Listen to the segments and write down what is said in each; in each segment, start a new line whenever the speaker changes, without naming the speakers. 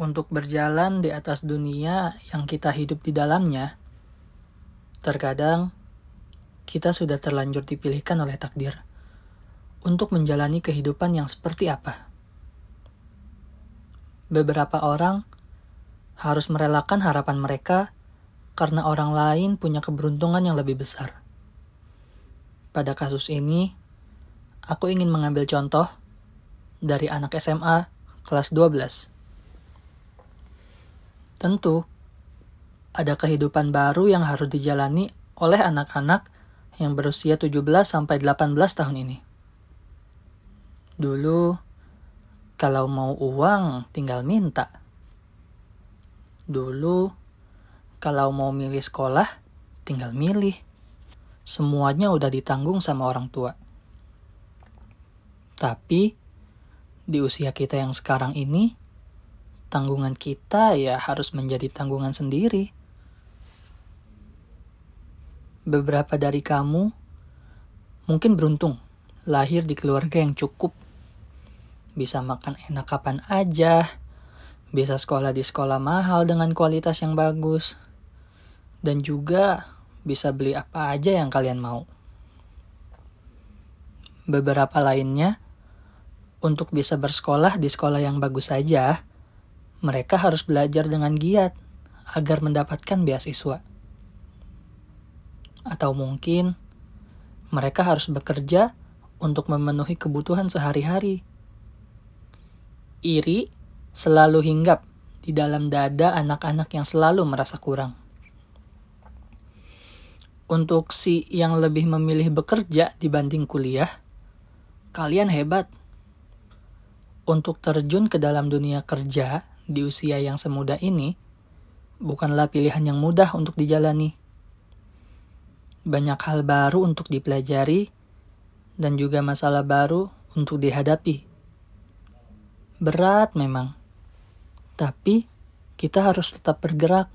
untuk berjalan di atas dunia yang kita hidup di dalamnya, terkadang kita sudah terlanjur dipilihkan oleh takdir untuk menjalani kehidupan yang seperti apa. Beberapa orang harus merelakan harapan mereka karena orang lain punya keberuntungan yang lebih besar. Pada kasus ini, aku ingin mengambil contoh dari anak SMA kelas 12 Tentu, ada kehidupan baru yang harus dijalani oleh anak-anak yang berusia 17 sampai 18 tahun ini. Dulu, kalau mau uang tinggal minta. Dulu, kalau mau milih sekolah tinggal milih. Semuanya udah ditanggung sama orang tua. Tapi, di usia kita yang sekarang ini, tanggungan kita ya harus menjadi tanggungan sendiri. Beberapa dari kamu mungkin beruntung lahir di keluarga yang cukup. Bisa makan enak kapan aja, bisa sekolah di sekolah mahal dengan kualitas yang bagus, dan juga bisa beli apa aja yang kalian mau. Beberapa lainnya, untuk bisa bersekolah di sekolah yang bagus saja, mereka harus belajar dengan giat agar mendapatkan beasiswa. Atau mungkin mereka harus bekerja untuk memenuhi kebutuhan sehari-hari. Iri selalu hinggap di dalam dada anak-anak yang selalu merasa kurang. Untuk si yang lebih memilih bekerja dibanding kuliah, kalian hebat. Untuk terjun ke dalam dunia kerja di usia yang semuda ini bukanlah pilihan yang mudah untuk dijalani. Banyak hal baru untuk dipelajari dan juga masalah baru untuk dihadapi. Berat memang, tapi kita harus tetap bergerak.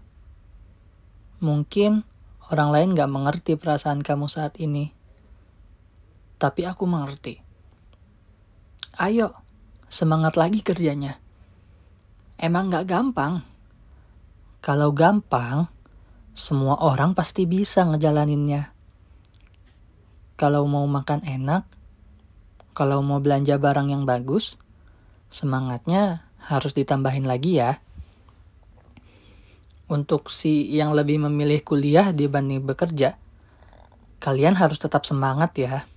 Mungkin orang lain gak mengerti perasaan kamu saat ini, tapi aku mengerti. Ayo, semangat lagi kerjanya emang gak gampang. Kalau gampang, semua orang pasti bisa ngejalaninnya. Kalau mau makan enak, kalau mau belanja barang yang bagus, semangatnya harus ditambahin lagi ya. Untuk si yang lebih memilih kuliah dibanding bekerja, kalian harus tetap semangat ya.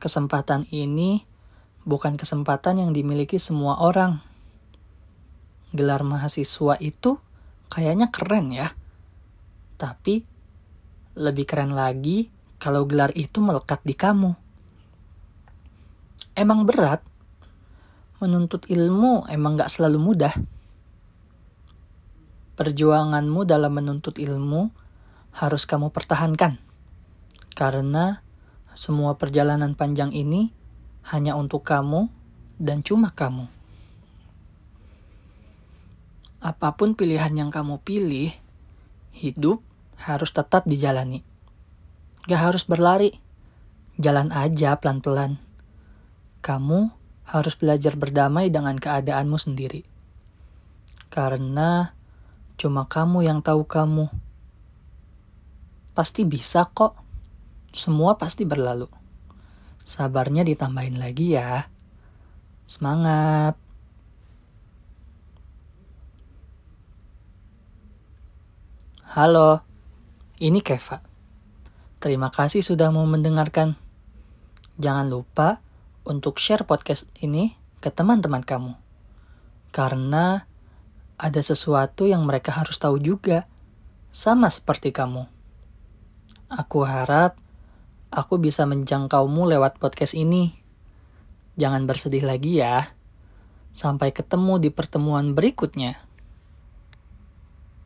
Kesempatan ini bukan kesempatan yang dimiliki semua orang gelar mahasiswa itu kayaknya keren ya. Tapi lebih keren lagi kalau gelar itu melekat di kamu. Emang berat, menuntut ilmu emang gak selalu mudah. Perjuanganmu dalam menuntut ilmu harus kamu pertahankan. Karena semua perjalanan panjang ini hanya untuk kamu dan cuma kamu apa pun pilihan yang kamu pilih, hidup harus tetap dijalani. Gak harus berlari, jalan aja pelan-pelan. Kamu harus belajar berdamai dengan keadaanmu sendiri. Karena cuma kamu yang tahu kamu. Pasti bisa kok. Semua pasti berlalu. Sabarnya ditambahin lagi ya. Semangat! Halo, ini Keva. Terima kasih sudah mau mendengarkan. Jangan lupa untuk share podcast ini ke teman-teman kamu. Karena ada sesuatu yang mereka harus tahu juga, sama seperti kamu. Aku harap aku bisa menjangkaumu lewat podcast ini. Jangan bersedih lagi ya. Sampai ketemu di pertemuan berikutnya.